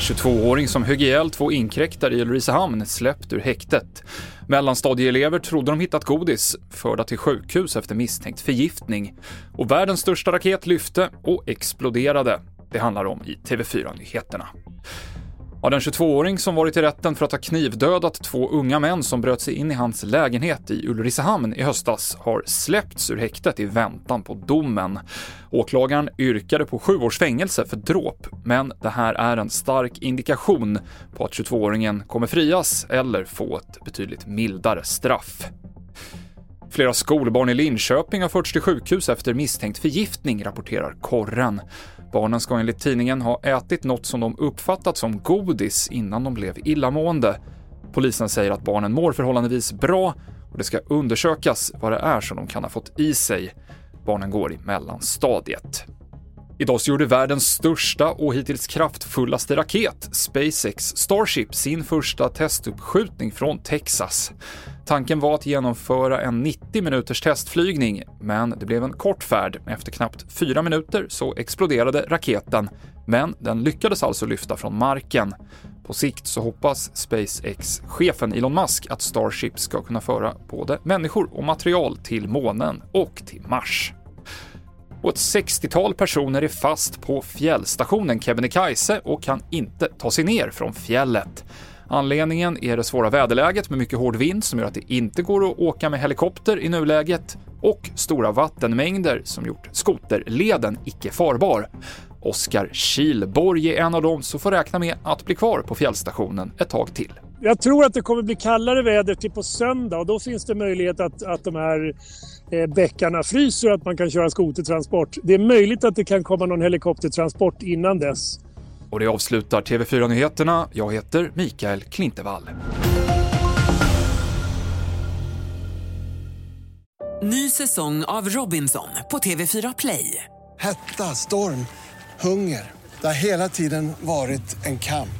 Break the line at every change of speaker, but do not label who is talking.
...22-åring som högg ihjäl två inkräktare i Ulricehamn släppt ur häktet. Mellanstadieelever trodde de hittat godis, förda till sjukhus efter misstänkt förgiftning. Och världens största raket lyfte och exploderade. Det handlar om i TV4-nyheterna. Ja, den 22-åring som varit i rätten för att ha knivdödat två unga män som bröt sig in i hans lägenhet i Ulricehamn i höstas har släppts ur häktet i väntan på domen. Åklagaren yrkade på sju års fängelse för dråp, men det här är en stark indikation på att 22-åringen kommer frias eller få ett betydligt mildare straff. Flera skolbarn i Linköping har förts till sjukhus efter misstänkt förgiftning, rapporterar Korren. Barnen ska enligt tidningen ha ätit något som de uppfattat som godis innan de blev illamående. Polisen säger att barnen mår förhållandevis bra och det ska undersökas vad det är som de kan ha fått i sig. Barnen går i mellanstadiet. Idag så gjorde världens största och hittills kraftfullaste raket, SpaceX Starship, sin första testuppskjutning från Texas. Tanken var att genomföra en 90 minuters testflygning, men det blev en kort färd. Efter knappt fyra minuter så exploderade raketen, men den lyckades alltså lyfta från marken. På sikt så hoppas SpaceX-chefen Elon Musk att Starship ska kunna föra både människor och material till månen och till Mars och ett 60-tal personer är fast på fjällstationen Kebnekaise och kan inte ta sig ner från fjället. Anledningen är det svåra väderläget med mycket hård vind som gör att det inte går att åka med helikopter i nuläget och stora vattenmängder som gjort skoterleden icke farbar. Oskar Kilborg är en av dem som får räkna med att bli kvar på fjällstationen ett tag till.
Jag tror att det kommer bli kallare väder till på söndag och då finns det möjlighet att, att de här eh, bäckarna fryser och att man kan köra skotertransport. Det är möjligt att det kan komma någon helikoptertransport innan dess.
Och det avslutar TV4-nyheterna. Jag heter Mikael Klintevall.
Ny säsong av Robinson på TV4 Play.
Hetta, storm, hunger. Det har hela tiden varit en kamp.